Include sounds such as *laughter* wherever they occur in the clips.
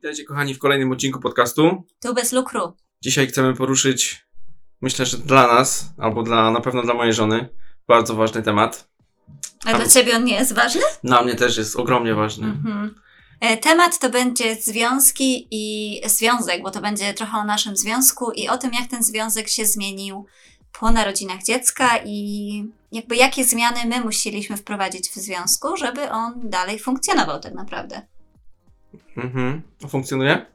Witajcie kochani w kolejnym odcinku podcastu. Tu bez lukru. Dzisiaj chcemy poruszyć, myślę, że dla nas, albo dla, na pewno dla mojej żony, bardzo ważny temat. A dla ciebie on nie jest ważny? Dla mnie też jest ogromnie ważny. Mhm. E, Temat to będzie związki i związek, bo to będzie trochę o naszym związku i o tym, jak ten związek się zmienił po narodzinach dziecka i jakby jakie zmiany my musieliśmy wprowadzić w związku, żeby on dalej funkcjonował tak naprawdę. Mhm. A Funkcjonuje?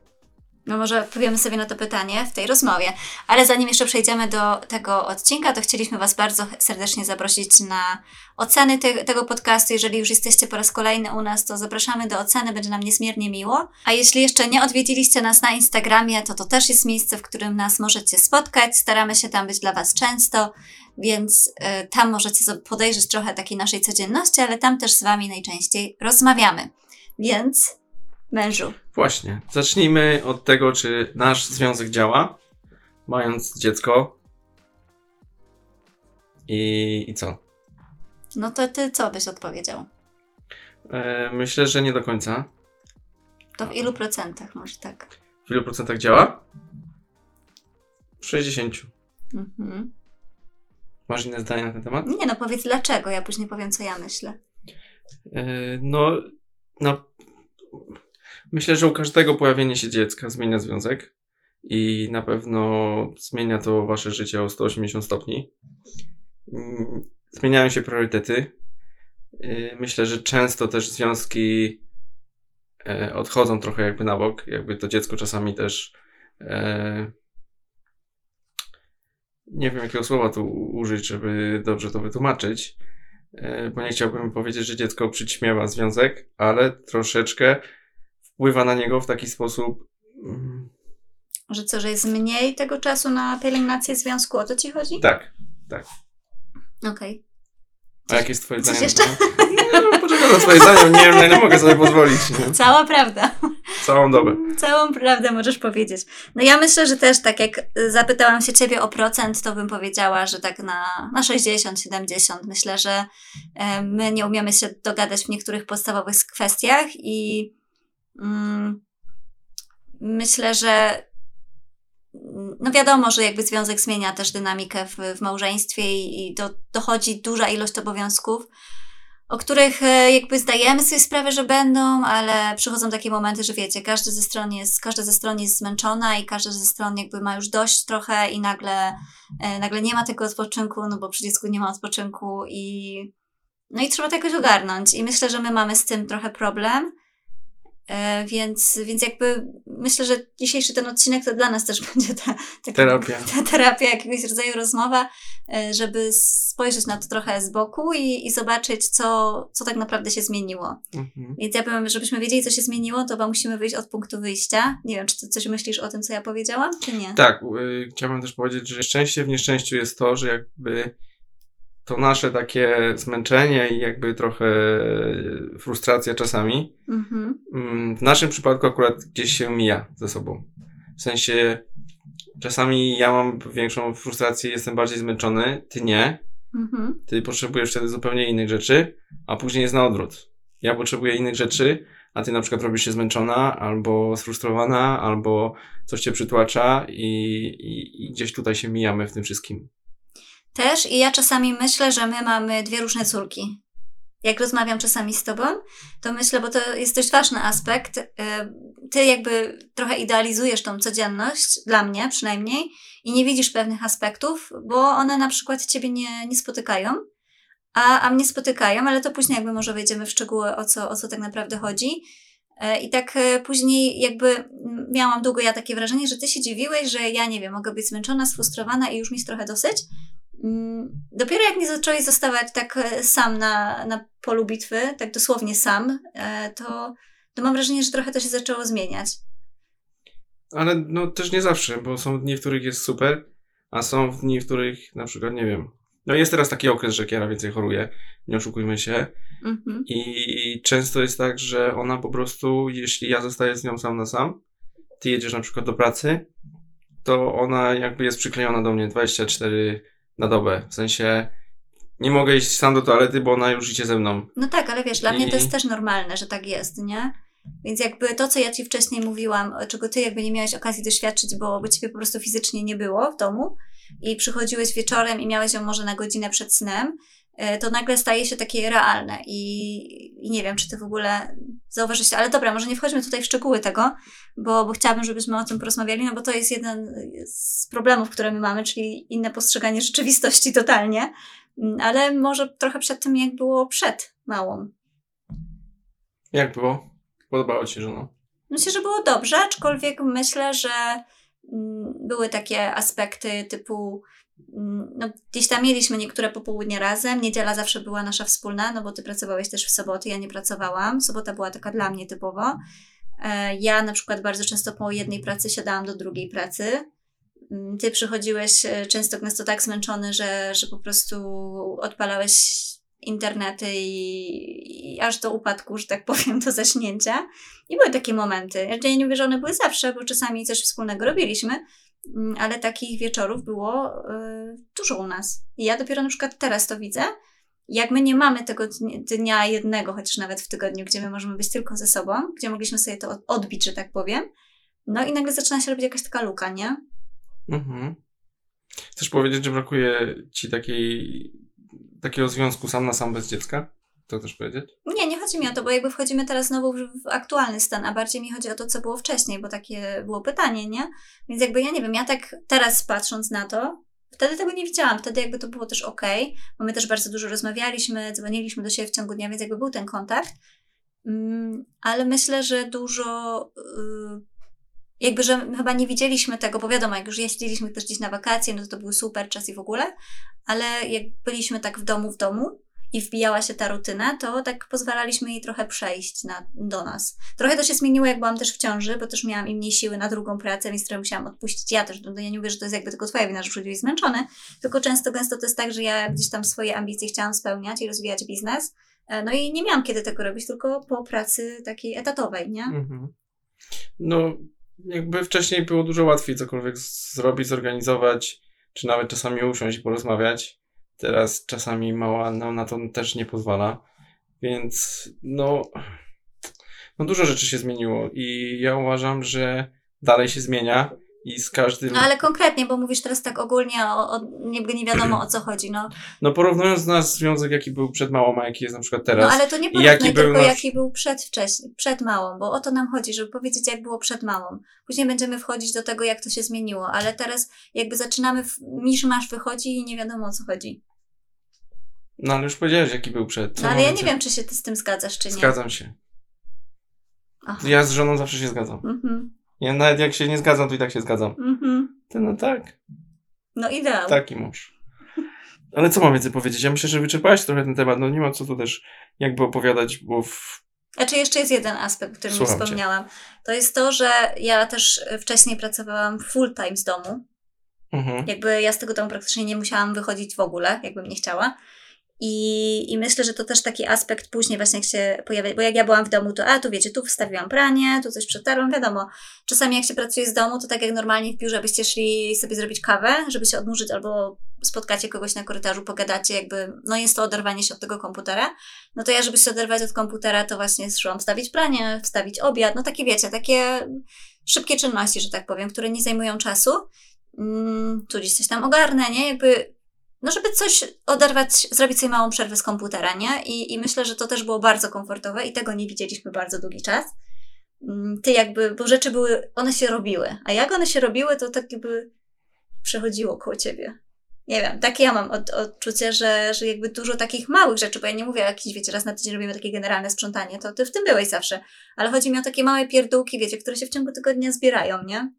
No może powiemy sobie na to pytanie w tej rozmowie. Ale zanim jeszcze przejdziemy do tego odcinka, to chcieliśmy Was bardzo serdecznie zaprosić na oceny te, tego podcastu. Jeżeli już jesteście po raz kolejny u nas, to zapraszamy do oceny, będzie nam niezmiernie miło. A jeśli jeszcze nie odwiedziliście nas na Instagramie, to to też jest miejsce, w którym nas możecie spotkać. Staramy się tam być dla Was często, więc y, tam możecie podejrzeć trochę takiej naszej codzienności, ale tam też z Wami najczęściej rozmawiamy. Więc mężu, Właśnie. Zacznijmy od tego, czy nasz związek działa, mając dziecko. I, i co? no to Ty co byś odpowiedział? E, myślę, że nie do końca. To w ilu procentach może tak? W ilu procentach działa? W 60. Mhm. Masz inne zdanie na ten temat? Nie no, powiedz dlaczego, ja później powiem, co ja myślę. E, No, no, myślę, że u każdego pojawienie się dziecka zmienia związek i na pewno zmienia to wasze życie o 180 stopni. Mm, Zmieniają się priorytety. E, Myślę, że często też związki e, odchodzą trochę jakby na bok, jakby to dziecko czasami też e, nie wiem jakiego słowa tu użyć, żeby dobrze to wytłumaczyć, E, bo nie chciałbym powiedzieć, że dziecko przyćmiewa związek, ale troszeczkę wpływa na niego w taki sposób. mm, Że co, że jest mniej tego czasu na pielęgnację związku, o to ci chodzi? Tak. Okej. A jakie jest Twoje zdanie? jeszcze? No, poczekam na Twoje zdanie, nie wiem, ile mogę sobie pozwolić. Nie? Cała prawda. Całą dobę. Całą prawdę możesz powiedzieć. No ja myślę, że też tak jak y, zapytałam się ciebie o procent, to bym powiedziała, że tak na, na 60, 70. Myślę, że e, my nie umiemy się dogadać w niektórych podstawowych kwestiach i myślę, że no wiadomo, że jakby związek zmienia też dynamikę w, w małżeństwie i, i do, dochodzi duża ilość obowiązków, o których e, jakby zdajemy sobie sprawę, że będą, ale przychodzą takie momenty, że wiecie, każdy ze stron jest, każda ze stron jest zmęczona i każda ze stron jakby ma już dość trochę i nagle, e, nagle nie ma tego odpoczynku, no bo przy dziecku nie ma odpoczynku i no i trzeba to jakoś ogarnąć i myślę, że my mamy z tym trochę problem. E, Więc, więc jakby myślę, że dzisiejszy ten odcinek to dla nas też *laughs* będzie ta, taka Terapia. *laughs* ta terapia, jakiegoś rodzaju rozmowa, e, żeby spojrzeć na to trochę z boku i, i zobaczyć, co, co tak naprawdę się zmieniło. Mhm. Więc ja powiem, żebyśmy wiedzieli, co się zmieniło, to chyba musimy wyjść od punktu wyjścia. Nie wiem, czy ty coś myślisz o tym, co ja powiedziałam, czy nie? Tak, y, chciałbym też powiedzieć, że szczęście w nieszczęściu jest to, że jakby to nasze takie zmęczenie i jakby trochę frustracja czasami Mhm. Mm, W naszym przypadku akurat gdzieś się mija ze sobą. W sensie czasami ja mam większą frustrację, jestem bardziej zmęczony, ty nie. Mhm. Ty potrzebujesz wtedy zupełnie innych rzeczy, a później jest na odwrót. Ja potrzebuję innych rzeczy, a ty na przykład robisz się zmęczona, albo sfrustrowana, albo coś cię przytłacza i, i, i gdzieś tutaj się mijamy w tym wszystkim. Też i ja czasami myślę, że my mamy dwie różne córki. Jak rozmawiam czasami z tobą, to myślę, bo to jest dość ważny aspekt. y, Ty jakby trochę idealizujesz tą codzienność, dla mnie przynajmniej, i nie widzisz pewnych aspektów, bo one na przykład ciebie nie, nie spotykają, a, a mnie spotykają, ale to później jakby może wejdziemy w szczegóły, o co, o co tak naprawdę chodzi. E, I tak e, później jakby miałam długo ja takie wrażenie, że ty się dziwiłeś, że ja nie wiem, mogę być zmęczona, sfrustrowana i już mi jest trochę dosyć. Mm, Dopiero jak nie zacząłeś zostawać tak e, sam na, na polu bitwy, tak dosłownie sam, e, to, to mam wrażenie, że trochę to się zaczęło zmieniać. Ale no też nie zawsze, bo są dni, w których jest super, a są dni, w których na przykład, nie wiem. No jest teraz taki okres, że Kiera więcej choruje, nie oszukujmy się. Mhm. I często jest tak, że ona po prostu, jeśli ja zostaję z nią sam na sam, ty jedziesz na przykład do pracy, to ona jakby jest przyklejona do mnie 24 na dobę. W sensie nie mogę iść sam do toalety, bo ona już idzie ze mną. No tak, ale wiesz, dla mnie to I- jest też normalne, że tak jest, nie? Więc jakby to, co ja ci wcześniej mówiłam, czego ty jakby nie miałeś okazji doświadczyć, bo, bo ciebie po prostu fizycznie nie było w domu i przychodziłeś wieczorem i miałeś ją może na godzinę przed snem, to nagle staje się takie realne i, i nie wiem, czy ty w ogóle zauważyłeś ale dobra, może nie wchodźmy tutaj w szczegóły tego, bo, bo chciałabym, żebyśmy o tym porozmawiali, no bo to jest jeden z problemów, które my mamy, czyli inne postrzeganie rzeczywistości totalnie, mm, ale może trochę przed tym, jak było przed małą. Jak było? Podobało ci się żono? Myślę, że było dobrze, aczkolwiek myślę, że mm, były takie aspekty typu no, gdzieś tam mieliśmy niektóre popołudnie razem. Niedziela zawsze była nasza wspólna, no bo ty pracowałeś też w soboty, ja nie pracowałam. Sobota była taka dla mnie typowo. E, ja na przykład bardzo często po jednej pracy siadałam do drugiej pracy. Mm, ty przychodziłeś e, często gęsto tak zmęczony, że, że po prostu odpalałeś internety i, i, aż do upadku, że tak *laughs* powiem, do zaśnięcia. I były takie momenty. Ja nie mówię, że one były zawsze, bo czasami coś wspólnego robiliśmy, mm, ale takich wieczorów było y, dużo u nas. I ja dopiero na przykład teraz to widzę, jak my nie mamy tego dnia jednego, chociaż nawet w tygodniu, gdzie my możemy być tylko ze sobą, gdzie mogliśmy sobie to odbić, że tak powiem, no i nagle zaczyna się robić jakaś taka luka, nie? Mhm. Chcesz powiedzieć, że brakuje ci takiej takiego związku sam na sam bez dziecka? To też powiedzieć? Nie, nie chodzi mi o to, bo jakby wchodzimy teraz znowu w aktualny stan, a bardziej mi chodzi o to, co było wcześniej, bo takie było pytanie, nie? Więc jakby ja nie wiem, ja tak teraz patrząc na to, wtedy tego nie widziałam, wtedy jakby to było też ok, bo my też bardzo dużo rozmawialiśmy, dzwoniliśmy do siebie w ciągu dnia, więc jakby był ten kontakt, mm, ale myślę, że dużo y, jakby, że chyba nie widzieliśmy tego, bo wiadomo, jak już jeździliśmy też gdzieś na wakacje, no to to był super czas i w ogóle, ale jak byliśmy tak w domu, w domu i wbijała się ta rutyna, to tak pozwalaliśmy jej trochę przejść na, do nas. Trochę to się zmieniło, jak byłam też w ciąży, bo też miałam i mniej siły na drugą pracę, więc trochę musiałam odpuścić ja też. No, ja nie mówię, że to jest jakby tylko twoja wina, że przychodziłeś zmęczony, tylko często, gęsto to jest tak, że ja gdzieś tam swoje ambicje chciałam spełniać i rozwijać biznes, e, no i nie miałam kiedy tego robić, tylko po pracy takiej etatowej, nie? Mhm. No, jakby wcześniej było dużo łatwiej cokolwiek zrobić, zorganizować, czy nawet czasami usiąść i porozmawiać. Teraz czasami mała no, na to też nie pozwala. Więc no, no dużo rzeczy się zmieniło i ja uważam, że dalej się zmienia i z każdym. No ale konkretnie, bo mówisz teraz tak ogólnie, o, o, nie, nie wiadomo o co chodzi. No. no porównując nasz związek, jaki był przed małą, a jaki jest na przykład teraz. No ale to nie porównuj, jaki tylko nasz... jaki był przed wcześniej, przed małą, bo o to nam chodzi, żeby powiedzieć, jak było przed małą. Później będziemy wchodzić do tego, jak to się zmieniło, ale teraz jakby zaczynamy, w... masz wychodzi i nie wiadomo o co chodzi. No ale już powiedziałeś, jaki był przed. no ale ja nie wiem, czy się ty z tym zgadzasz, czy nie. Zgadzam się. Aha. Ja z żoną zawsze się zgadzam. Mhm. Ja nawet jak się nie zgadzam, to i tak się zgadzam. Mhm. To no tak. No ideał. Taki mąż. Ale co mam więcej powiedzieć? Ja myślę, że wyczerpałeś trochę ten temat. No nie ma co tu też jakby opowiadać, bo w... Znaczy jeszcze jest jeden aspekt, o którym wspomniałam. Cię. To jest to, że ja też wcześniej pracowałam full time z domu. Mhm. Jakby ja z tego domu praktycznie nie musiałam wychodzić w ogóle, jakbym nie chciała. I, I myślę, że to też taki aspekt później właśnie jak się pojawia, bo jak ja byłam w domu, to a, tu wiecie, tu wstawiłam pranie, tu coś przetarłam, wiadomo. Czasami jak się pracuje z domu, to tak jak normalnie w biurze byście szli sobie zrobić kawę, żeby się odmurzyć albo spotkacie kogoś na korytarzu, pogadacie, jakby, no jest to oderwanie się od tego komputera. No to ja, żeby się oderwać od komputera, to właśnie szłam wstawić pranie, wstawić obiad, no takie wiecie, takie szybkie czynności, że tak powiem, które nie zajmują czasu. Mm, tu gdzieś coś tam ogarnę, nie? Jakby no żeby coś oderwać, zrobić sobie małą przerwę z komputera, nie? I, I myślę, że to też było bardzo komfortowe i tego nie widzieliśmy bardzo długi czas. Mm, ty jakby, bo rzeczy były, one się robiły, a jak one się robiły, to tak jakby przechodziło koło ciebie. Nie wiem, takie ja mam od, odczucie, że, że jakby dużo takich małych rzeczy, bo ja nie mówię o jakichś, wiecie, raz na tydzień robimy takie generalne sprzątanie, to ty w tym byłeś zawsze, ale chodzi mi o takie małe pierdółki, wiecie, które się w ciągu tygodnia zbierają, nie?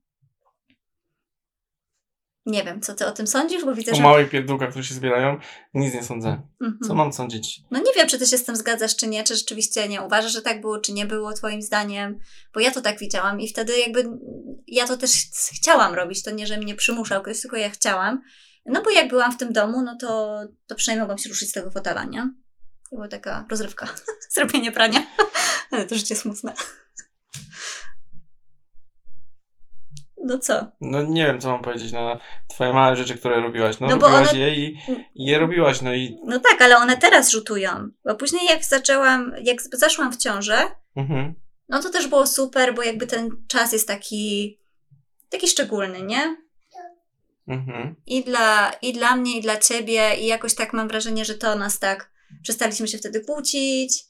Nie wiem, co ty o tym sądzisz, bo widzę, o że... O małych pierdółkach, które się zbierają, nic nie sądzę. Mhm. Co mam sądzić? No nie wiem, czy ty się z tym zgadzasz, czy nie, czy rzeczywiście nie uważasz, że tak było, czy nie było twoim zdaniem, bo ja to tak widziałam i wtedy jakby ja to też chciałam robić, to nie, że mnie przymuszał ktoś, tylko ja chciałam. No bo jak byłam w tym domu, no to, to przynajmniej mogłam się ruszyć z tego fotela, nie? To była taka rozrywka, *laughs* zrobienie prania, *laughs* ale to życie smutne. No co? No nie wiem, co mam powiedzieć. No, twoje małe rzeczy, które robiłaś. No, no robiłaś one... je i, i, je robiłaś, no i... No tak, ale one teraz rzutują. Bo później jak zaczęłam, jak zaszłam w ciążę, mhm. no to też było super, bo jakby ten czas jest taki, taki szczególny, nie? Mhm. I dla, I dla mnie, i dla ciebie, i jakoś tak mam wrażenie, że to nas tak. Przestaliśmy się wtedy kłócić.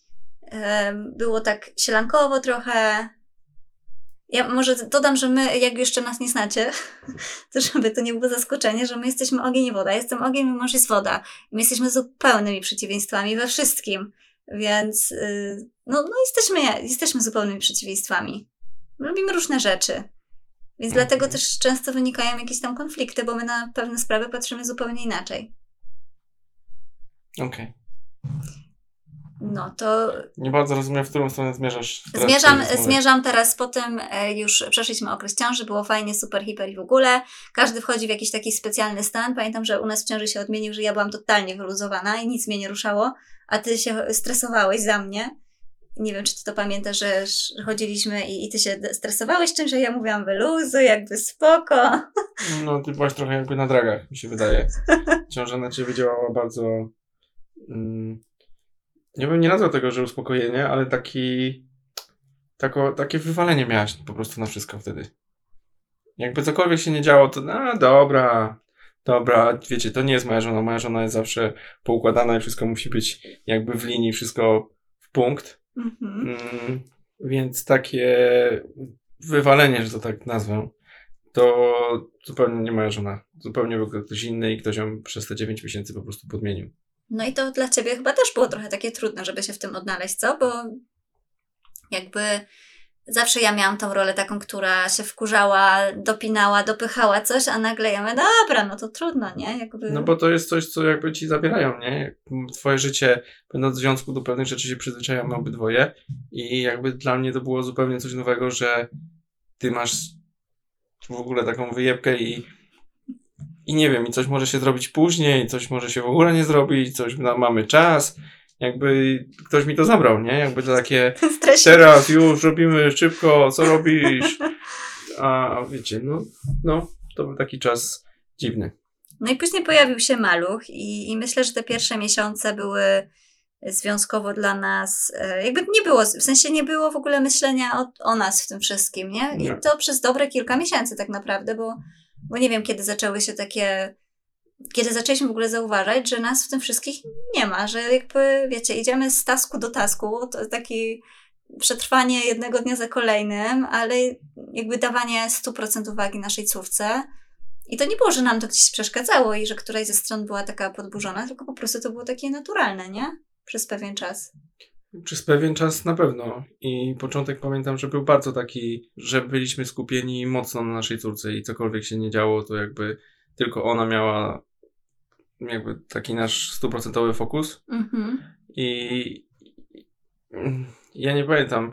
Było tak sielankowo trochę. Ja może dodam, że my, jak jeszcze nas nie znacie, *laughs* to żeby to nie było zaskoczenie, że my jesteśmy ogień i woda. Jestem ogień, mój mąż jest woda. My jesteśmy zupełnymi przeciwieństwami we wszystkim. Więc y, no, no jesteśmy, jesteśmy zupełnymi przeciwieństwami. Robimy różne rzeczy. Więc Mhm. dlatego też często wynikają jakieś tam konflikty, bo my na pewne sprawy patrzymy zupełnie inaczej. Okej. No to Nie bardzo rozumiem, w którą stronę zmierzasz. zmierzam, zmierzam teraz po tym, e, już przeszliśmy okres ciąży, było fajnie, super, hiper i w ogóle. Każdy wchodzi w jakiś taki specjalny stan. Pamiętam, że u nas w ciąży się odmienił, że ja byłam totalnie wyluzowana i nic mnie nie ruszało, a ty się stresowałeś za mnie. Nie wiem, czy ty to pamiętasz, że że chodziliśmy i, i ty się stresowałeś czymś, że ja mówiłam wyluzuj, jakby spoko. No, ty byłaś trochę jakby na dragach, mi się wydaje. *laughs* Ciąża na ciebie działała bardzo. Mm, nie bym nie nazwał tego, że uspokojenie, ale taki. Tako, takie wywalenie miałaś po prostu na wszystko wtedy. Jakby cokolwiek się nie działo, to a dobra, dobra, wiecie, to nie jest moja żona. Moja żona jest zawsze poukładana i wszystko musi być jakby w linii, wszystko w punkt. Mhm. Mm, więc takie wywalenie, że to tak nazwę, to zupełnie nie moja żona. Zupełnie był ktoś inny i ktoś ją przez te 9 miesięcy po prostu podmienił. No i to dla ciebie chyba też było trochę takie trudne, żeby się w tym odnaleźć, co? Bo jakby zawsze ja miałam tą rolę taką, która się wkurzała, dopinała, dopychała coś, a nagle ja mówię, dobra, no to trudno, nie? Jakby... No bo to jest coś, co jakby ci zabierają, nie? Twoje życie, będąc w związku, do pewnych rzeczy się przyzwyczajamy obydwoje i jakby dla mnie to było zupełnie coś nowego, że ty masz w ogóle taką wyjebkę i i nie wiem, i coś może się zrobić później, coś może się w ogóle nie zrobić, coś mamy czas. Jakby ktoś mi to zabrał, nie? Jakby to takie *laughs* teraz już robimy szybko, co robisz? *laughs* A wiecie, no, no, to był taki czas dziwny. No i później pojawił się maluch i, i myślę, że te pierwsze miesiące były związkowo dla nas, e, jakby nie było, w sensie nie było w ogóle myślenia o, o nas w tym wszystkim, nie? I to przez dobre kilka miesięcy tak naprawdę, bo, bo nie wiem, kiedy zaczęły się takie, kiedy zaczęliśmy w ogóle zauważać, że nas w tym wszystkich nie ma, że jakby, wiecie, idziemy z tasku do tasku, to taki przetrwanie jednego dnia za kolejnym, ale jakby dawanie 100% uwagi naszej córce, i to nie było, że nam to gdzieś przeszkadzało i że któraś ze stron była taka podburzona, tylko po prostu to było takie naturalne, nie? Przez pewien czas. Przez pewien czas na pewno. I początek pamiętam, że był bardzo taki, że byliśmy skupieni mocno na naszej córce i cokolwiek się nie działo, to jakby tylko ona miała jakby taki nasz stuprocentowy fokus. Mhm. I ja nie pamiętam,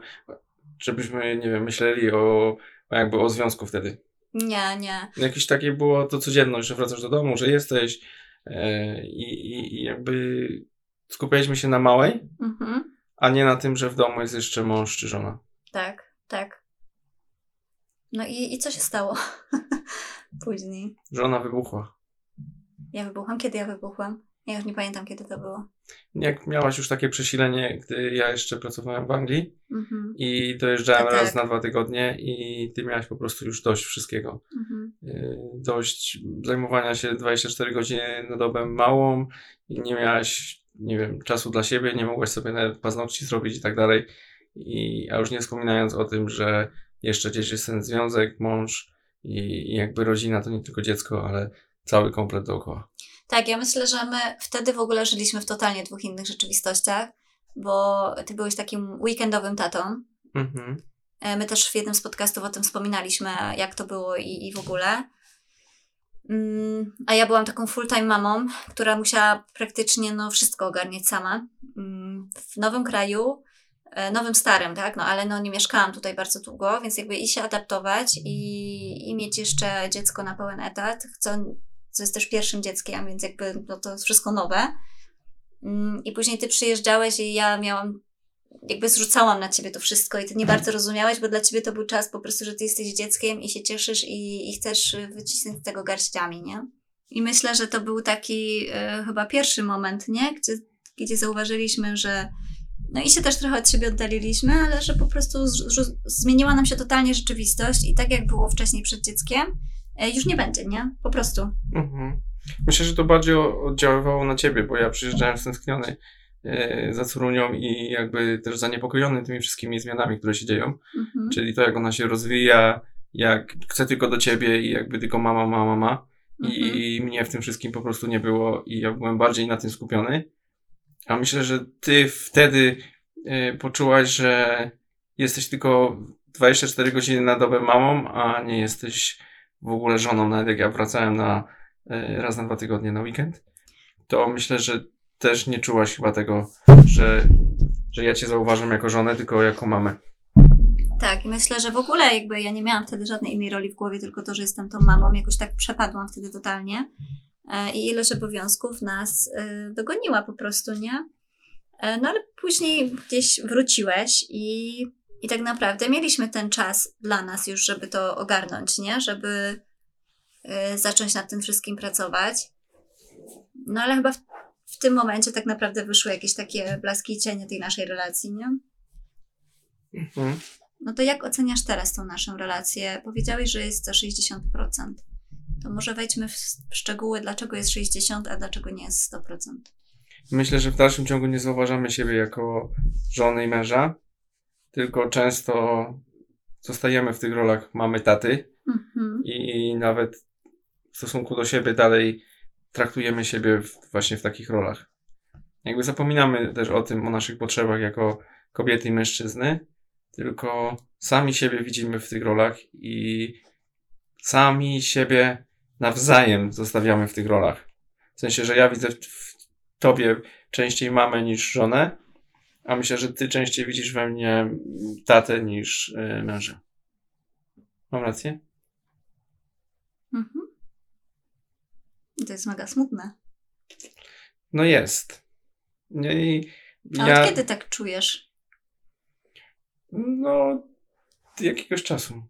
żebyśmy, nie wiem, myśleli o, jakby o związku wtedy. Nie, nie. Jakieś takie było to codzienność, że wracasz do domu, że jesteś e, i, i, i jakby skupialiśmy się na małej, Mhm. A nie na tym, że w domu jest jeszcze mąż czy żona. Tak, tak. No i, i co się stało *laughs* później? Żona wybuchła. Ja wybuchłam? Kiedy ja wybuchłam? Ja już nie pamiętam, kiedy to było. Jak miałaś już takie przesilenie, gdy ja jeszcze pracowałem w Anglii Mhm. i dojeżdżałem Tak, raz tak. na dwa tygodnie i ty miałaś po prostu już dość wszystkiego. Mhm. Yy, Dość zajmowania się 24 godziny na dobę małą i nie miałaś, nie wiem, czasu dla siebie, nie mogłaś sobie nawet paznokci zrobić i tak dalej. I, a już nie wspominając o tym, że jeszcze gdzieś jest ten związek, mąż i, i jakby rodzina to nie tylko dziecko, ale cały komplet dookoła. Tak, ja myślę, że my wtedy w ogóle żyliśmy w totalnie dwóch innych rzeczywistościach, bo ty byłeś takim weekendowym tatą, Mhm. E, My też w jednym z podcastów o tym wspominaliśmy, jak to było i, i w ogóle. Mm, A ja byłam taką full-time mamą, która musiała praktycznie no, wszystko ogarniać sama. Mm, W nowym kraju, e, nowym starym, tak? No ale no, nie mieszkałam tutaj bardzo długo, więc jakby i się adaptować i, i mieć jeszcze dziecko na pełen etat, co, co jest też pierwszym dzieckiem, więc jakby no, to jest wszystko nowe. Mm, I później ty przyjeżdżałeś i ja miałam jakby zrzucałam na ciebie to wszystko i ty nie bardzo rozumiałeś, bo dla ciebie to był czas po prostu, że ty jesteś dzieckiem i się cieszysz i, i chcesz wycisnąć z tego garściami, nie? I myślę, że to był taki e, chyba pierwszy moment, nie? Gdzie, gdzie zauważyliśmy, że No i się też trochę od siebie oddaliliśmy, ale że po prostu z, z, zmieniła nam się totalnie rzeczywistość i tak jak było wcześniej przed dzieckiem, e, już nie będzie, nie? Po prostu. Mhm. Myślę, że to bardziej oddziaływało na ciebie, bo ja przyjeżdżałem stęskniony e, za córunią i jakby też zaniepokojony tymi wszystkimi zmianami, które się dzieją. Mhm. Czyli to, jak ona się rozwija, jak chce tylko do ciebie i jakby tylko mama, mama, mama. I Mhm. mnie w tym wszystkim po prostu nie było i ja byłem bardziej na tym skupiony. A myślę, że ty wtedy y, poczułaś, że jesteś tylko 24 godziny na dobę mamą, a nie jesteś w ogóle żoną, nawet jak ja wracałem na y, raz na dwa tygodnie na weekend. To myślę, że też nie czułaś chyba tego, że, że ja cię zauważam jako żonę, tylko jako mamę. Tak, i myślę, że w ogóle jakby ja nie miałam wtedy żadnej innej roli w głowie, tylko to, że jestem tą mamą, jakoś tak przepadłam wtedy totalnie. E, I ilość obowiązków nas e, dogoniła po prostu, nie? E, No ale później gdzieś wróciłeś i, i tak naprawdę mieliśmy ten czas dla nas już, żeby to ogarnąć, nie? Żeby zacząć nad tym wszystkim pracować. No ale chyba tym momencie tak naprawdę wyszły jakieś takie blaski i cienie tej naszej relacji, nie? Mhm. No to jak oceniasz teraz tą naszą relację? Powiedziałeś, że jest to 60%. To może wejdźmy w szczegóły, dlaczego jest 60%, a dlaczego nie jest 100%. Myślę, że w dalszym ciągu nie zauważamy siebie jako żony i męża, tylko często zostajemy w tych rolach mamy taty Mhm. i nawet w stosunku do siebie dalej traktujemy siebie w, właśnie w takich rolach. Jakby zapominamy też o tym, o naszych potrzebach jako kobiety i mężczyzny, tylko sami siebie widzimy w tych rolach i sami siebie nawzajem zostawiamy w tych rolach. W sensie, że ja widzę w- w tobie częściej mamę niż żonę, a myślę, że ty częściej widzisz we mnie tatę niż y, męża. Mam rację? Mhm. To jest mega smutne. No jest. No i A ja, od kiedy tak czujesz? no, od jakiegoś czasu.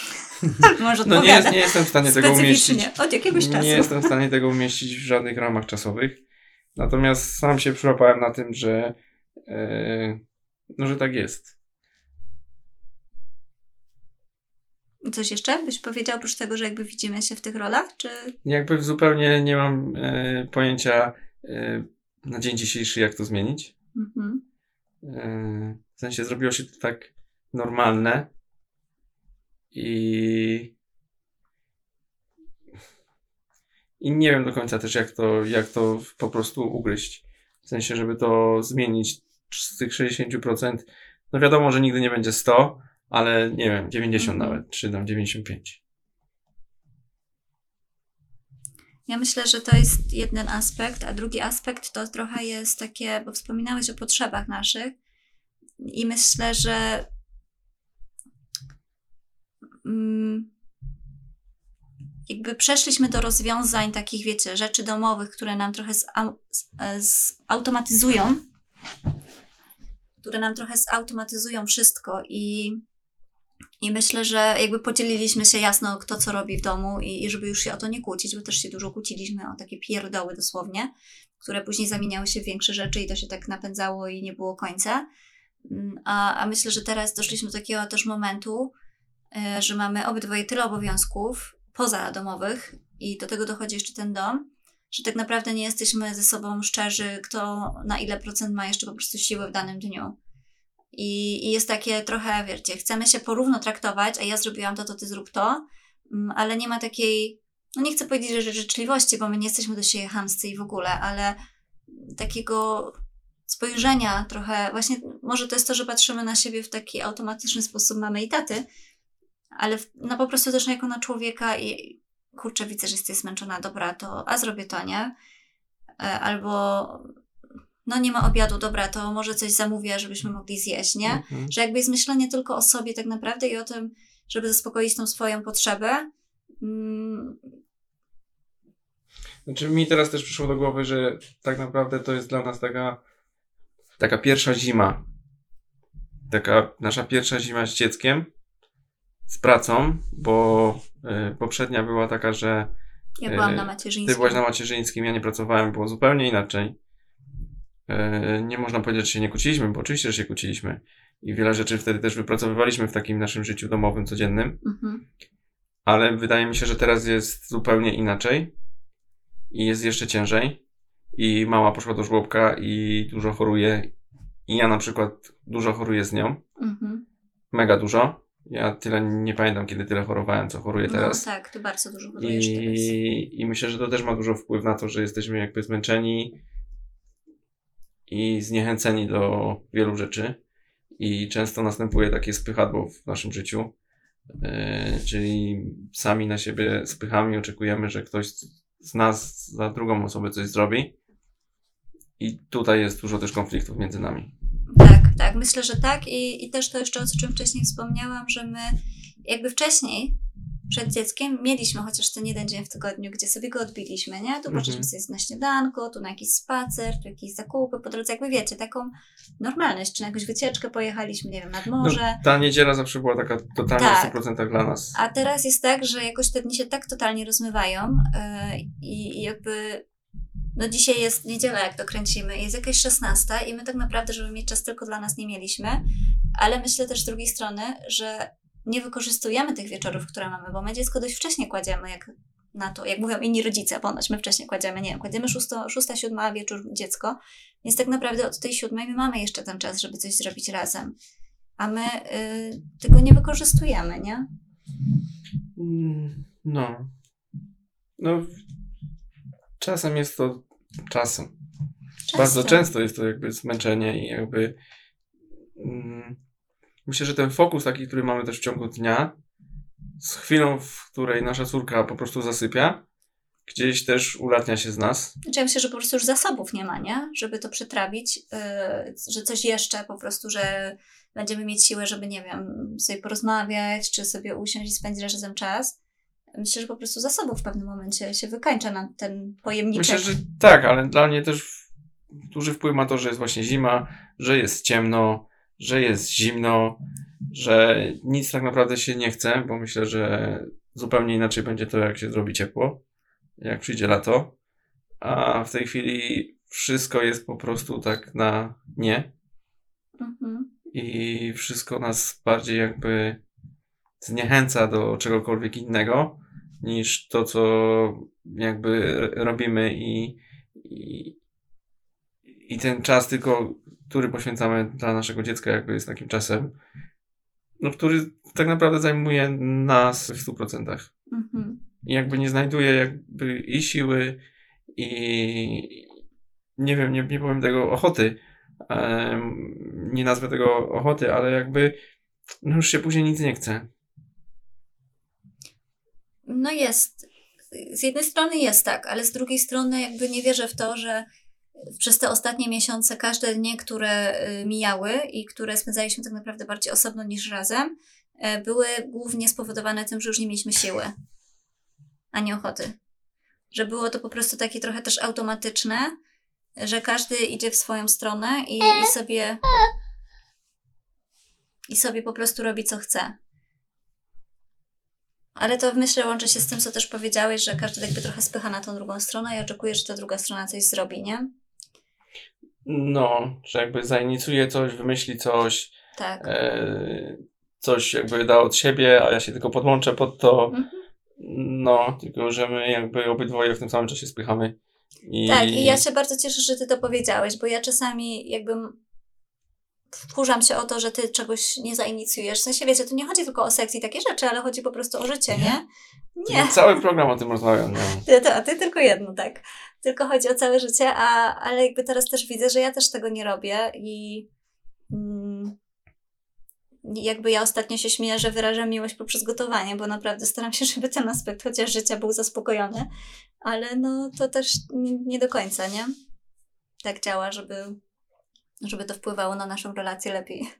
*laughs* Może No nie, jest, nie jestem w stanie tego umieścić. Od jakiegoś czasu. Nie jestem w stanie tego umieścić w żadnych ramach czasowych. Natomiast sam się przyłapałem na tym, że, e, no, że tak jest. Coś jeszcze byś powiedział, oprócz tego, że jakby widzimy się w tych rolach, czy... Jakby zupełnie nie mam e, pojęcia e, na dzień dzisiejszy, jak to zmienić. Mhm. E, w sensie zrobiło się to tak normalne i i nie wiem do końca też jak to, jak to po prostu ugryźć. W sensie, żeby to zmienić z tych 60%. No wiadomo, że nigdy nie będzie 100, ale nie wiem, 90 Mhm. nawet, czy tam 95. Ja myślę, że to jest jeden aspekt, a drugi aspekt to trochę jest takie, bo wspominałeś o potrzebach naszych i myślę, że mm, jakby przeszliśmy do rozwiązań takich, wiecie, rzeczy domowych, które nam trochę e, zautomatyzują, które nam trochę zautomatyzują wszystko i i myślę, że jakby podzieliliśmy się jasno, kto co robi w domu i, i żeby już się o to nie kłócić, bo też się dużo kłóciliśmy o takie pierdoły dosłownie, które później zamieniały się w większe rzeczy i to się tak napędzało i nie było końca. Mm, A, a myślę, że teraz doszliśmy do takiego też momentu, e, że mamy obydwoje tyle obowiązków poza domowych i do tego dochodzi jeszcze ten dom, że tak naprawdę nie jesteśmy ze sobą szczerzy, kto na ile procent ma jeszcze po prostu siły w danym dniu. I, I jest takie trochę, wiecie, chcemy się porówno traktować, a ja zrobiłam to, to ty zrób to, mm, ale nie ma takiej, no nie chcę powiedzieć, że życzliwości, bo my nie jesteśmy do siebie chamscy i w ogóle, ale takiego spojrzenia trochę, właśnie może to jest to, że patrzymy na siebie w taki automatyczny sposób mamy i taty, ale w, no po prostu też jako na człowieka i kurczę, widzę, że jesteś zmęczona, dobra, to a zrobię to, nie? E, Albo no nie ma obiadu, dobra, to może coś zamówię, żebyśmy mogli zjeść, nie? Mhm. Że jakby jest myślenie tylko o sobie tak naprawdę i o tym, żeby zaspokoić tą swoją potrzebę. Mm, Znaczy mi teraz też przyszło do głowy, że tak naprawdę to jest dla nas taka taka pierwsza zima. Taka nasza pierwsza zima z dzieckiem, z pracą, bo y, poprzednia była taka, że ja byłam E, na ty macierzyńskim. byłaś na macierzyńskim, ja nie pracowałem, było zupełnie inaczej. E, nie można powiedzieć, że się nie kłóciliśmy, bo oczywiście, że się kłóciliśmy. I wiele rzeczy wtedy też wypracowywaliśmy w takim naszym życiu domowym, codziennym. Mhm. Ale wydaje mi się, że teraz jest zupełnie inaczej. I jest jeszcze ciężej. I mama poszła do żłobka i dużo choruje. I ja na przykład dużo choruję z nią. Mhm. Mega dużo. Ja tyle nie pamiętam, kiedy tyle chorowałem, co choruję teraz. No tak, ty bardzo dużo chorujesz teraz. I, I myślę, że to też ma dużo wpływ na to, że jesteśmy jakby zmęczeni i zniechęceni do wielu rzeczy. I często następuje takie spychadło w naszym życiu. Yy, czyli sami na siebie spychamy oczekujemy, że ktoś z nas za drugą osobę coś zrobi. I tutaj jest dużo też konfliktów między nami. Tak, tak, myślę, że tak. I, I też to jeszcze, o czym wcześniej wspomniałam, że my jakby wcześniej, przed dzieckiem, mieliśmy chociaż ten jeden dzień w tygodniu, gdzie sobie go odbiliśmy, nie? Tu Mhm. poszliśmy sobie na śniadanko, tu na jakiś spacer, tu jakieś zakupy po drodze, jakby wiecie, taką normalność, czy na jakąś wycieczkę pojechaliśmy, nie wiem, nad morze. No, ta niedziela zawsze była taka totalnie Tak. w 100% dla nas. A teraz jest tak, że jakoś te dni się tak totalnie rozmywają yy, i, jakby no dzisiaj jest niedziela, jak to kręcimy, jest jakaś 16 i my tak naprawdę, żeby mieć czas tylko dla nas nie mieliśmy, ale myślę też z drugiej strony, że nie wykorzystujemy tych wieczorów, które mamy, bo my dziecko dość wcześnie kładziemy, jak na to, jak mówią inni rodzice, ponoć my wcześniej kładziemy, nie wiem, kładziemy 6, 6 7 a wieczór dziecko, więc tak naprawdę od tej siódmej my mamy jeszcze ten czas, żeby coś zrobić razem, a my y, tego nie wykorzystujemy, nie? Mm, No. No. Czasem jest to. Czasem. Bardzo często jest to jakby zmęczenie i jakby. Mm, myślę, że ten fokus taki, który mamy też w ciągu dnia, z chwilą, w której nasza córka po prostu zasypia, gdzieś też ulatnia się z nas. Znaczy ja myślę, że po prostu już zasobów nie ma, nie? Żeby to przetrawić, yy, że coś jeszcze po prostu, że będziemy mieć siłę, żeby, nie wiem, sobie porozmawiać, czy sobie usiąść i spędzić razem czas. Myślę, że po prostu zasobów w pewnym momencie się wykańcza na ten pojemniczek. Myślę, że tak, ale dla mnie też duży wpływ ma to, że jest właśnie zima, że jest ciemno, że jest zimno, że nic tak naprawdę się nie chce, bo myślę, że zupełnie inaczej będzie to, jak się zrobi ciepło, jak przyjdzie lato. A w tej chwili wszystko jest po prostu tak na nie Mhm. i wszystko nas bardziej jakby zniechęca do czegokolwiek innego niż to, co jakby robimy i, i, i ten czas tylko, który poświęcamy dla naszego dziecka jakby jest takim czasem, no, który tak naprawdę zajmuje nas w 100%. Mhm. I jakby nie znajduje jakby i siły i nie wiem, nie, nie powiem tego ochoty, em, nie nazwę tego ochoty, ale jakby no już się później nic nie chce. No jest. Z jednej strony jest tak, ale z drugiej strony jakby nie wierzę w to, że przez te ostatnie miesiące każde dnie, które y, mijały i które spędzaliśmy tak naprawdę bardziej osobno niż razem, e, były głównie spowodowane tym, że już nie mieliśmy siły, a nie ochoty. Że było to po prostu takie trochę też automatyczne, że każdy idzie w swoją stronę i, i sobie i sobie po prostu robi co chce. Ale to myślę łączy się z tym, co też powiedziałeś, że każdy jakby trochę spycha na tą drugą stronę i oczekuje, że ta druga strona coś zrobi, nie? No, że jakby zainicjuje coś, wymyśli coś, Tak. e, coś jakby da od siebie, a ja się tylko podłączę pod to. Mhm. No, tylko że my jakby obydwoje w tym samym czasie spychamy. I... Tak, i ja się bardzo cieszę, że ty to powiedziałeś, bo ja czasami jakby wkurzam się o to, że ty czegoś nie zainicjujesz. W sensie, wiecie, tu nie chodzi tylko o seks i takie rzeczy, ale chodzi po prostu o życie, nie? Nie. Cały program o tym rozmawiam. No. Ty, to, ty tylko jedno, tak. Tylko chodzi o całe życie, a, ale jakby teraz też widzę, że ja też tego nie robię i mm, jakby ja ostatnio się śmieję, że wyrażam miłość poprzez gotowanie, bo naprawdę staram się, *laughs* żeby ten aspekt chociaż życia był zaspokojony, ale no to też nie do końca, nie? Tak działa, żeby, żeby to wpływało na naszą relację lepiej. *laughs*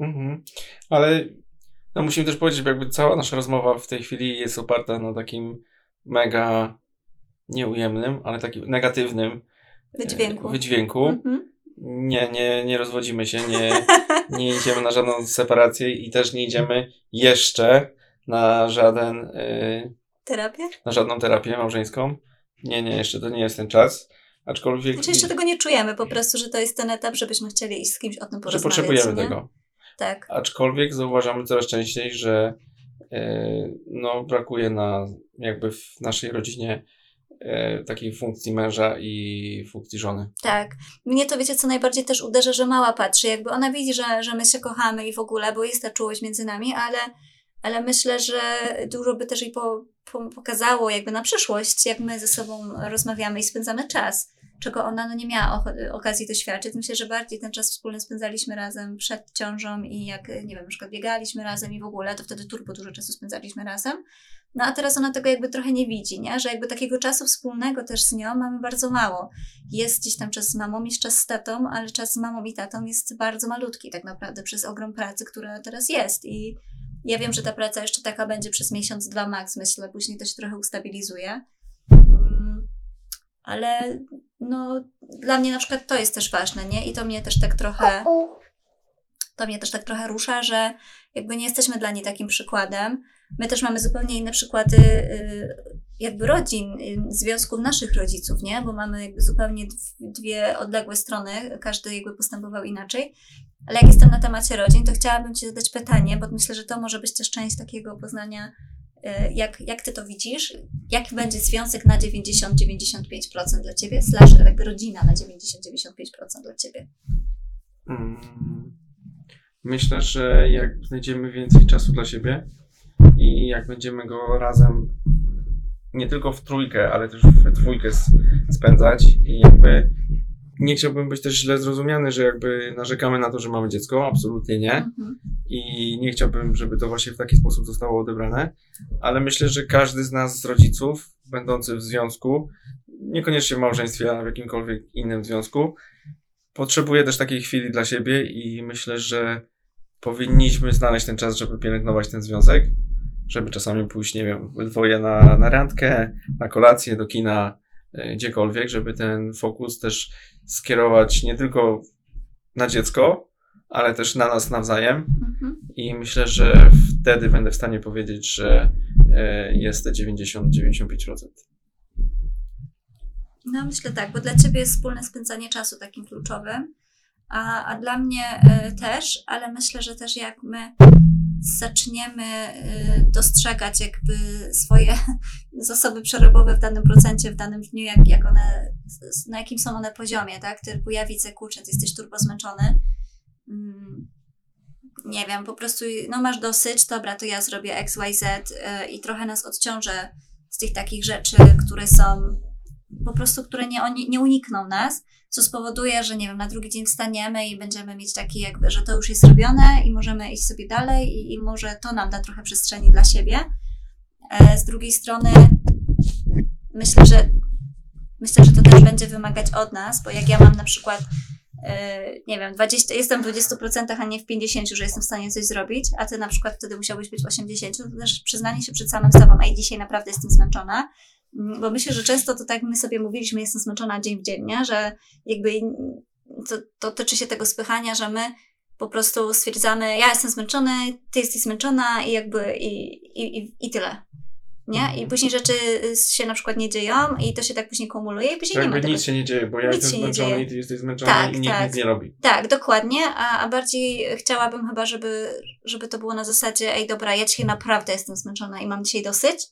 Mhm. Ale no musimy też powiedzieć, że jakby cała nasza rozmowa w tej chwili jest oparta na takim mega nieujemnym, ale takim negatywnym e, Wydźwięku. wydźwięku. Mhm. Nie, nie, nie rozwodzimy się, nie, *laughs* nie idziemy na żadną separację i też nie idziemy jeszcze na żaden, y, Terapię? na żadną terapię małżeńską. Nie, nie, jeszcze to nie jest ten czas. Aczkolwiek. Znaczy jeszcze tego nie czujemy, po prostu, że to jest ten etap, żebyśmy chcieli iść z kimś o tym że porozmawiać. potrzebujemy nie? tego. Tak. Aczkolwiek zauważamy coraz częściej, że e, no, brakuje na, jakby w naszej rodzinie e, takiej funkcji męża i funkcji żony. Tak. Mnie to wiecie, co najbardziej też uderza, że mała patrzy. Jakby ona widzi, że, że my się kochamy i w ogóle, bo jest ta czułość między nami, ale, ale myślę, że dużo by też jej po, po, pokazało jakby na przyszłość, jak my ze sobą rozmawiamy i spędzamy czas. Czego ona no, nie miała okazji doświadczyć. Myślę, że bardziej ten czas wspólny spędzaliśmy razem przed ciążą i jak, nie wiem, na przykład biegaliśmy razem i w ogóle, to wtedy turbo dużo czasu spędzaliśmy razem. No a teraz ona tego jakby trochę nie widzi, nie? Że jakby takiego czasu wspólnego też z nią mamy bardzo mało. Jest gdzieś tam czas z mamą, jest czas z tatą, ale czas z mamą i tatą jest bardzo malutki tak naprawdę przez ogrom pracy, która teraz jest i ja wiem, że ta praca jeszcze taka będzie przez miesiąc, dwa max, myślę, później to się trochę ustabilizuje. Mm, Ale no, dla mnie na przykład to jest też ważne, nie? I to mnie też tak trochę, to mnie też tak trochę rusza, że jakby nie jesteśmy dla niej takim przykładem. My też mamy zupełnie inne przykłady y, jakby rodzin, y, związków naszych rodziców, nie? Bo mamy jakby zupełnie dw- dwie odległe strony, każdy jakby postępował inaczej. Ale jak jestem na temacie rodzin, to chciałabym Ci zadać pytanie, bo myślę, że to może być też część takiego poznania, jak, jak Ty to widzisz, jaki będzie związek na 90-95% dla Ciebie, slash jakby rodzina na 90-95% dla Ciebie. Mm. Myślę, że jak znajdziemy więcej czasu dla siebie i jak będziemy go razem nie tylko w trójkę, ale też w dwójkę spędzać i jakby nie chciałbym być też źle zrozumiany, że jakby narzekamy na to, że mamy dziecko, absolutnie nie. Mhm. I nie chciałbym, żeby to właśnie w taki sposób zostało odebrane, ale myślę, że każdy z nas, z rodziców, będący w związku, niekoniecznie w małżeństwie, a w jakimkolwiek innym związku, potrzebuje też takiej chwili dla siebie i myślę, że powinniśmy znaleźć ten czas, żeby pielęgnować ten związek, żeby czasami pójść, nie wiem, dwoje na, na randkę, na kolację, do kina, e, gdziekolwiek, żeby ten fokus też skierować nie tylko na dziecko, ale też na nas nawzajem. Mhm. I myślę, że wtedy będę w stanie powiedzieć, że e, jest te 90-95%. No myślę tak, bo dla Ciebie jest wspólne spędzanie czasu takim kluczowym, a, a dla mnie y, też, ale myślę, że też jak my zaczniemy y, dostrzegać jakby swoje *laughs* zasoby przerobowe w danym procencie, w danym dniu, jak, jak one, na jakim są one poziomie, tak? Typu ja widzę, kurczę, ty jesteś turbo zmęczony, nie wiem, po prostu no masz dosyć, dobra, to ja zrobię X, Y, Z y, i trochę nas odciążę z tych takich rzeczy, które są po prostu, które nie, nie unikną nas, co spowoduje, że nie wiem, na drugi dzień wstaniemy i będziemy mieć taki jakby, że to już jest zrobione i możemy iść sobie dalej i, i może to nam da trochę przestrzeni dla siebie. E, z drugiej strony myślę, że myślę, że to też będzie wymagać od nas, bo jak ja mam na przykład nie wiem, 20, jestem w 20%, a nie w 50%, że jestem w stanie coś zrobić, a ty na przykład wtedy musiałbyś być w 80%, to też przyznanie się przed samym sobą, ej, dzisiaj naprawdę jestem zmęczona, Mm, bo myślę, że często to tak my sobie mówiliśmy, jestem zmęczona dzień w dzień, nie? że jakby to, to tyczy się tego spychania, że my po prostu stwierdzamy, ja jestem zmęczony, ty jesteś zmęczona i jakby i, i, i, i tyle. Nie? I później rzeczy się na przykład nie dzieją i to się tak później kumuluje i później nie ma tego. nic się nie dzieje, bo ja jestem zmęczony i ty jesteś zmęczony Tak, i nikt tak. nic nie robi. Tak, dokładnie, a, a bardziej chciałabym chyba, żeby, żeby to było na zasadzie, ej dobra, ja dzisiaj naprawdę jestem zmęczona i mam dzisiaj dosyć,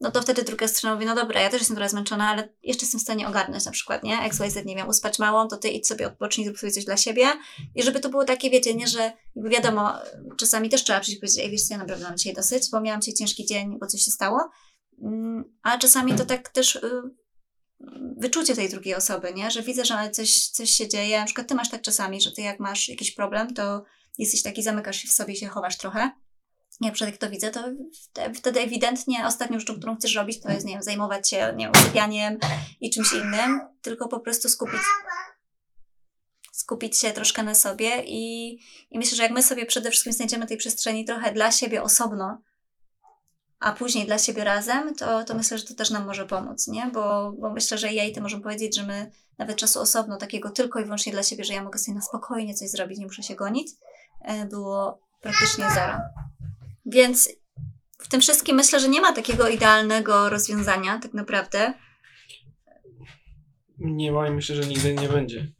no to wtedy druga strona mówi, no dobra, ja też jestem trochę zmęczona, ale jeszcze jestem w stanie ogarnąć na przykład, nie? XYZ, nie wiem, uspać małą, to ty idź sobie odpocznij, zrób sobie coś dla siebie i żeby to było takie, wiecie, nie, że wiadomo, czasami też trzeba przyjść i powiedzieć, ej wiesz co, ja naprawdę mam dzisiaj dosyć, bo miałam dzisiaj ciężki dzień, bo coś się stało, Mm, a czasami to tak też y, wyczucie tej drugiej osoby, nie? Że widzę, że coś, coś się dzieje. Na przykład ty masz tak czasami, że ty jak masz jakiś problem, to jesteś taki, zamykasz się w sobie i się chowasz trochę. Jak to widzę, to wte- wtedy ewidentnie ostatnią rzeczą, którą chcesz robić, to jest, nie wiem, zajmować się, nie i czymś innym, tylko po prostu skupić skupić się troszkę na sobie i, i myślę, że jak my sobie przede wszystkim znajdziemy tej przestrzeni trochę dla siebie osobno, a później dla siebie razem, to, to myślę, że to też nam może pomóc, nie? Bo, bo myślę, że ja i ty możemy powiedzieć, że my nawet czasu osobno, takiego tylko i wyłącznie dla siebie, że ja mogę sobie na spokojnie coś zrobić, nie muszę się gonić, e, było praktycznie zero. Więc w tym wszystkim myślę, że nie ma takiego idealnego rozwiązania, tak naprawdę. nie ma i myślę, że nigdy nie będzie.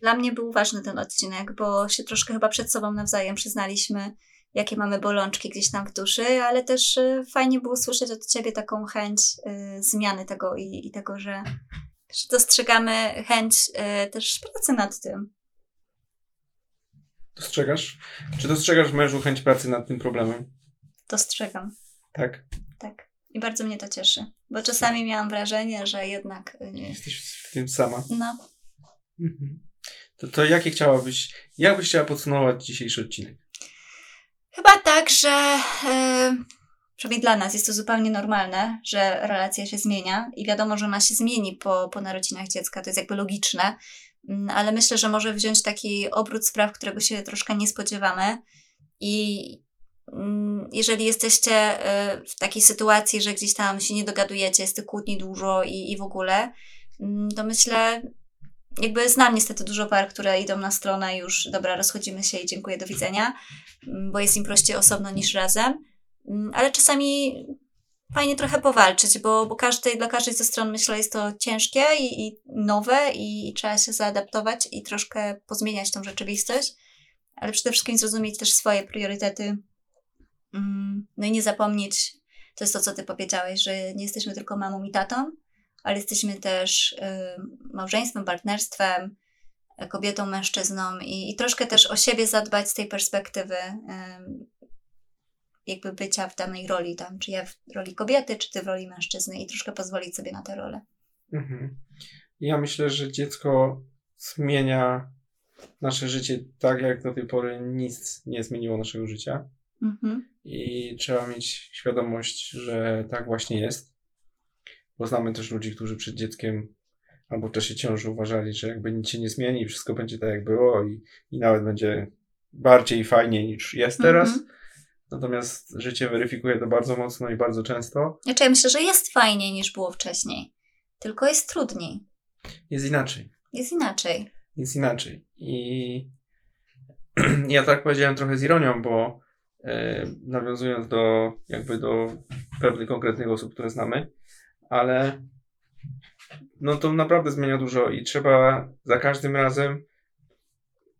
Dla mnie był ważny ten odcinek, bo się troszkę chyba przed sobą nawzajem przyznaliśmy, jakie mamy bolączki gdzieś tam w duszy, ale też y, fajnie było słyszeć od ciebie taką chęć y, zmiany tego i, i tego, że, że dostrzegamy chęć y, też pracy nad tym. Dostrzegasz? Czy dostrzegasz w mężu chęć pracy nad tym problemem? Dostrzegam, Tak. tak. I bardzo mnie to cieszy, bo czasami miałam wrażenie, że jednak. y, Jesteś w tym sama. No, Mhm. To, to jakie chciałabyś, jak byś chciała podsumować dzisiejszy odcinek? Chyba tak, że e, przynajmniej dla nas jest to zupełnie normalne, że relacja się zmienia i wiadomo, że ona się zmieni po, po narodzinach dziecka, to jest jakby logiczne, ale myślę, że może wziąć taki obrót spraw, którego się troszkę nie spodziewamy i mm, jeżeli jesteście e, w takiej sytuacji, że gdzieś tam się nie dogadujecie, jest tych kłótni dużo i, i w ogóle, mm, to myślę, jakby znam niestety dużo par, które idą na stronę już, dobra, rozchodzimy się i dziękuję, do widzenia mm, bo jest im prościej osobno niż razem. Mm, Ale czasami fajnie trochę powalczyć, bo, bo dla każdej ze stron myślę jest to ciężkie i, i nowe i, i trzeba się zaadaptować i troszkę pozmieniać tą rzeczywistość, ale przede wszystkim zrozumieć też swoje priorytety. Mm, No i nie zapomnieć, to jest to, co ty powiedziałeś, że nie jesteśmy tylko mamą i tatą, ale jesteśmy też y, małżeństwem, partnerstwem, kobietą, mężczyzną i, i troszkę też o siebie zadbać z tej perspektywy em, jakby bycia w danej roli tam, czy ja w roli kobiety, czy ty w roli mężczyzny i troszkę pozwolić sobie na tę rolę. Mhm. Ja myślę, że dziecko zmienia nasze życie tak, jak do tej pory nic nie zmieniło naszego życia. Mhm. I trzeba mieć świadomość, że tak właśnie jest. Bo znamy też ludzi, którzy przed dzieckiem albo w czasie ciąży uważali, że jakby nic się nie zmieni wszystko będzie tak, jak było i, i nawet będzie bardziej fajnie niż jest teraz. Mhm. Natomiast życie weryfikuje to bardzo mocno i bardzo często. Znaczy ja myślę, że jest fajniej niż było wcześniej, tylko jest trudniej, Jest inaczej. jest inaczej. Jest inaczej. I *clears throat* ja tak powiedziałem trochę z ironią, bo e, nawiązując do jakby do pewnych konkretnych osób, które znamy, ale no to naprawdę zmienia dużo i trzeba za każdym razem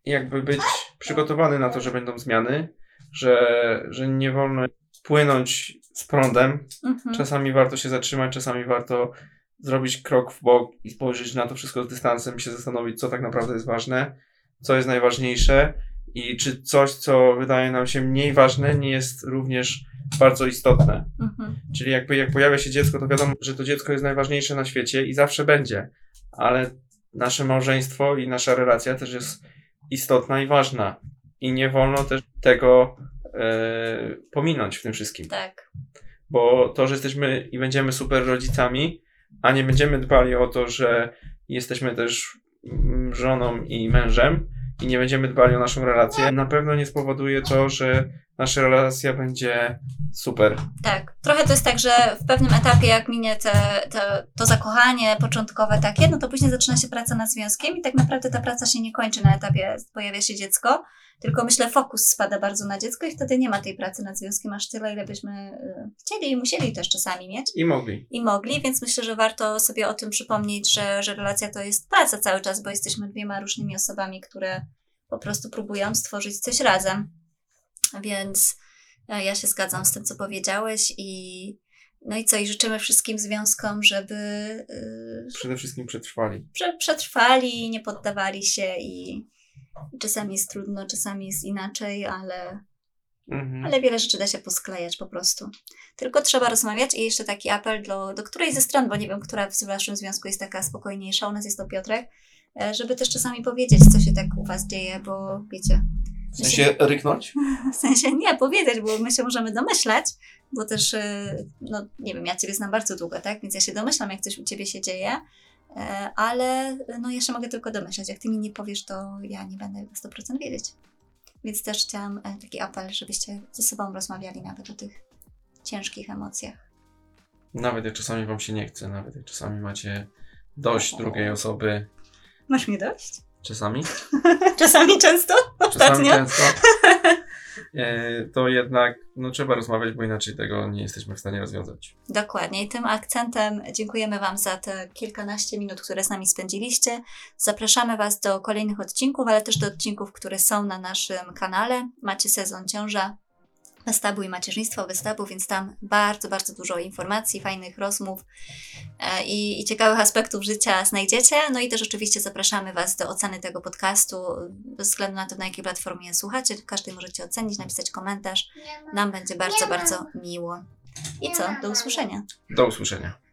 jakby być przygotowany na to, że będą zmiany, że, że nie wolno płynąć z prądem. Mhm. Czasami warto się zatrzymać, czasami warto zrobić krok w bok i spojrzeć na to wszystko z dystansem i się zastanowić, co tak naprawdę jest ważne, co jest najważniejsze i czy coś, co wydaje nam się mniej ważne, nie jest również bardzo istotne. Mhm. Czyli jakby jak pojawia się dziecko, to wiadomo, że to dziecko jest najważniejsze na świecie i zawsze będzie, ale nasze małżeństwo i nasza relacja też jest istotna i ważna i nie wolno też tego e, pominąć w tym wszystkim. Tak. Bo to, że jesteśmy i będziemy super rodzicami, a nie będziemy dbali o to, że jesteśmy też mm, żoną i mężem i nie będziemy dbali o naszą relację, na pewno nie spowoduje to, że nasza relacja będzie super. Tak. Trochę to jest tak, że w pewnym etapie, jak minie te, te, to zakochanie początkowe takie, no to później zaczyna się praca nad związkiem i tak naprawdę ta praca się nie kończy na etapie pojawia się dziecko, tylko myślę fokus spada bardzo na dziecko i wtedy nie ma tej pracy nad związkiem aż tyle, ile byśmy y, chcieli i musieli też czasami mieć. I mogli. i mogli, więc myślę, że warto sobie o tym przypomnieć, że, że relacja to jest praca cały czas, bo jesteśmy dwiema różnymi osobami, które po prostu próbują stworzyć coś razem. Więc e, ja się zgadzam z tym, co powiedziałeś i no i co, i życzymy wszystkim związkom, żeby yy, Przede wszystkim przetrwali. prze, przetrwali, nie poddawali się i, i czasami jest trudno, czasami jest inaczej, ale, Mhm. ale wiele rzeczy da się posklejać po prostu. Tylko trzeba rozmawiać i jeszcze taki apel do, do której ze stron, bo nie wiem, która w waszym związku jest taka spokojniejsza, u nas jest to Piotrek, e, żeby też czasami powiedzieć, co się tak u was dzieje, bo wiecie, W sensie ryknąć? *laughs* w sensie nie powiedzieć, bo my się możemy domyślać, bo też, e, no nie wiem, ja ciebie znam bardzo długo, tak, więc ja się domyślam, jak coś u ciebie się dzieje, ale no się mogę tylko domyślać, jak ty mi nie powiesz, to ja nie będę na 100% wiedzieć. Więc też chciałam e, taki apel, żebyście ze sobą rozmawiali nawet o tych ciężkich emocjach. Nawet jak czasami wam się nie chce, nawet jak czasami macie dość drugiej osoby. Masz mnie dość? Czasami? *laughs* Czasami często? Czasami Ostatnio? często. *laughs* e, to jednak no, trzeba rozmawiać, bo inaczej tego nie jesteśmy w stanie rozwiązać. Dokładnie. I tym akcentem dziękujemy Wam za te kilkanaście minut, które z nami spędziliście. Zapraszamy Was do kolejnych odcinków, ale też do odcinków, które są na naszym kanale. Macie sezon ciąża, wystawu i macierzyństwo wystawu, więc tam bardzo, bardzo dużo informacji, fajnych rozmów e, i, i ciekawych aspektów życia znajdziecie. No i też oczywiście zapraszamy Was do oceny tego podcastu, bez względu na to, na jakiej platformie słuchacie. Każdy możecie ocenić, napisać komentarz. Nam będzie bardzo, bardzo miło. I co? Do usłyszenia. Do usłyszenia.